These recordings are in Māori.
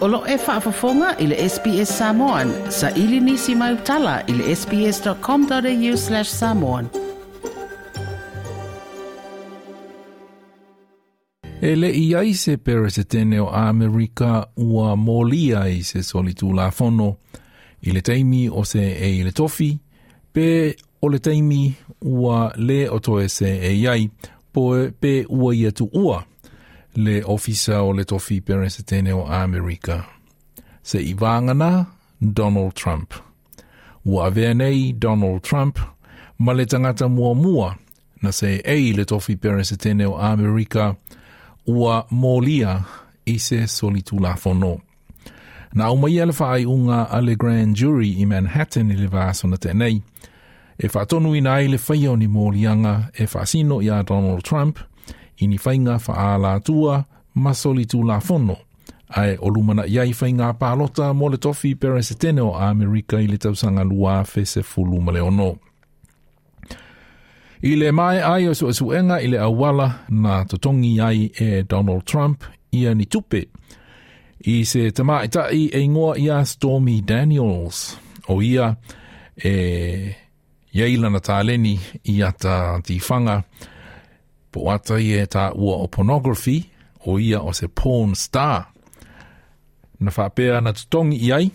Olo e whaafafonga i le SPS Samoan. Sa ili nisi mai utala i le sps.com.au slash samoan. E le i ai se pere se tene o Amerika ua moli ai se soli tū la fono. I le teimi o se e i le tofi, pe o le teimi ua le o toe se e iai, po pe ua ia tu ua. le ofisa o le tofi tene o Amerika. Se i vangana, Donald Trump. Ua avea nei Donald Trump ma le tangata mua mua na se ei le tofi tene o Amerika ua molia i se solitulafono. Na au le ala unga a le grand jury i Manhattan i le vāsona tenei, e whatonu i nai le whaio ni molianga e whasino i a Donald Trump – i ni whainga wha tua masoli tū la fono. Ae o lumana i ai whainga pālota mō le tofi pere se tene o Amerika i le sanga lua fe se fulu male ono. I le mai ai o su enga i le awala na totongi ai e Donald Trump ia ni tupe. I se tama tamaitai e ngoa ia Stormy Daniels o ia e Yeila na tāleni i ata tifanga. fanga po ata i e ta ua o pornography o ia o se porn star. Na whapea na tutongi i ai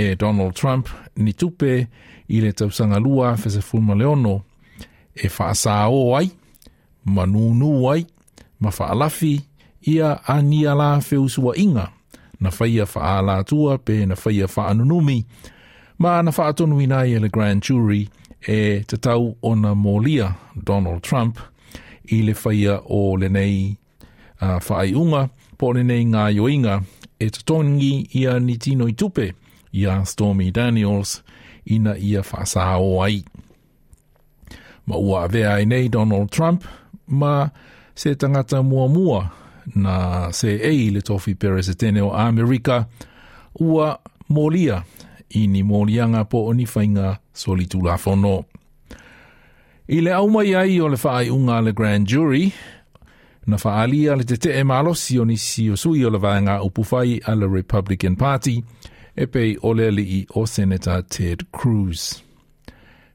e Donald Trump ni tupe i le tausanga lua fese fulma leono e whaasā o ai, ma nūnū ai, ma whaalafi ia a niala feusua inga na whaia whaala tua pe na whaia whaanunumi ma na whaatonu inai e le Grand Jury e tatau tau o na molia Donald Trump i le whaia o le nei uh, whaai unga po le nei ngā yoinga e tatongi ia ni tino i tupe ia Stormy Daniels ina ia whaasā o ai. Ma ua vea ai e nei Donald Trump ma se tangata mua mua na se ei le tofi pere se tene o Amerika ua molia ini molianga po onifainga solitu la fono. I le au mai ai o le whaai unga le grand jury, na whaalia le e malosi o nisi o sui o le a le Republican Party, e pei o le o Senator Ted Cruz.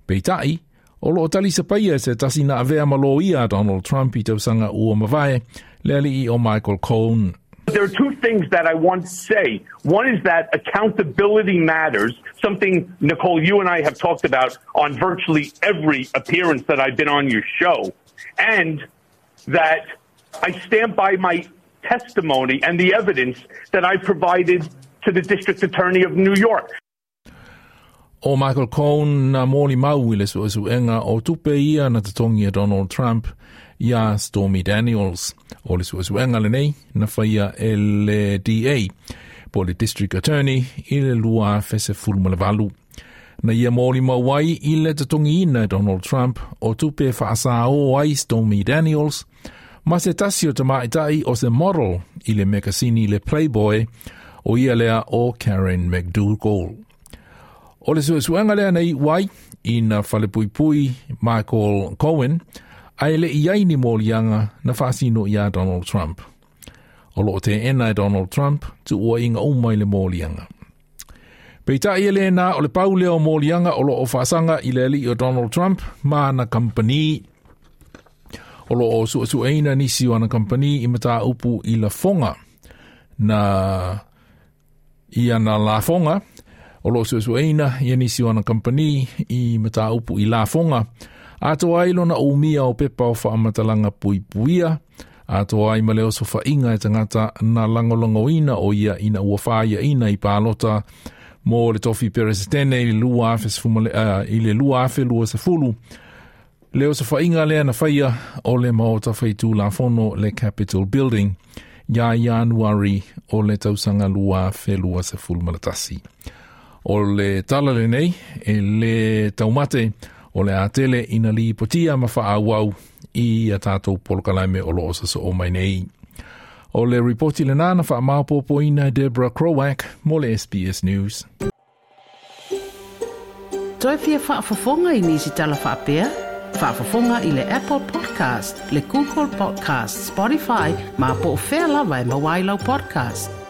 Pei tai, o lo tali paia se tasi na avea malo ia Donald Trump i ua le o Michael There are two things that I want to say. One is that accountability matters, something, Nicole, you and I have talked about on virtually every appearance that I've been on your show, and that I stand by my testimony and the evidence that I provided to the district attorney of New York. O Michael Cohn, na mōli mau i le suesuenga o tupe ia na tatongi a Donald Trump ia Stormy Daniels. O le suesuenga le nei na whaia LDA. po le district attorney i le lua fese fulmalevalu. Na ia mōri mawai i le tatongi ina Donald Trump o tupe whaasā o ai Stormy Daniels, ma se tasi o tamaitai o se model i le mekasini le Playboy o ia lea o Karen McDougall. O le suesuanga lea nei wai i na whalepuipui Michael Cohen, ai le iaini mōrianga na whaasino ia Donald Trump o loo te enai Donald Trump tu ua inga umai le mōlianga. Pei tā ia lēnā o le pau leo mōlianga o loo whasanga i le li o Donald Trump na company. O loo sua su eina nisi o ana company i mata upu i la fonga na i ana la fonga o loo sua su eina i nisi o ana company i mata upu i la fonga. Ato ailo na umia o pepa o wha amatalanga pui puia. Pui a to ai ma leo sofa inga e tangata na langolongo ina o ia ina ua whaia ina i pālota mō le tofi peres tene i le lua afe, sfumale, uh, i le lua afe lua sa fulu. Leo sa whainga lea na whaia o le maota whaitu la fono le Capital Building ia i anuari o le tausanga lua afe lua sa fulu malatasi. O le tala le nei e le taumate o le atele ina li potia mafaa wha awau i a tātou polokalaime o loo sasa o mai nei. O le reporti le nāna wha maapopo ina Deborah Crowack, mo le SBS News. Toi pia wha fafonga i nisi tala wha pia? Wha fafonga i le Apple Podcast, le Google Podcast, Spotify, maapopo whela vai mawailau podcast.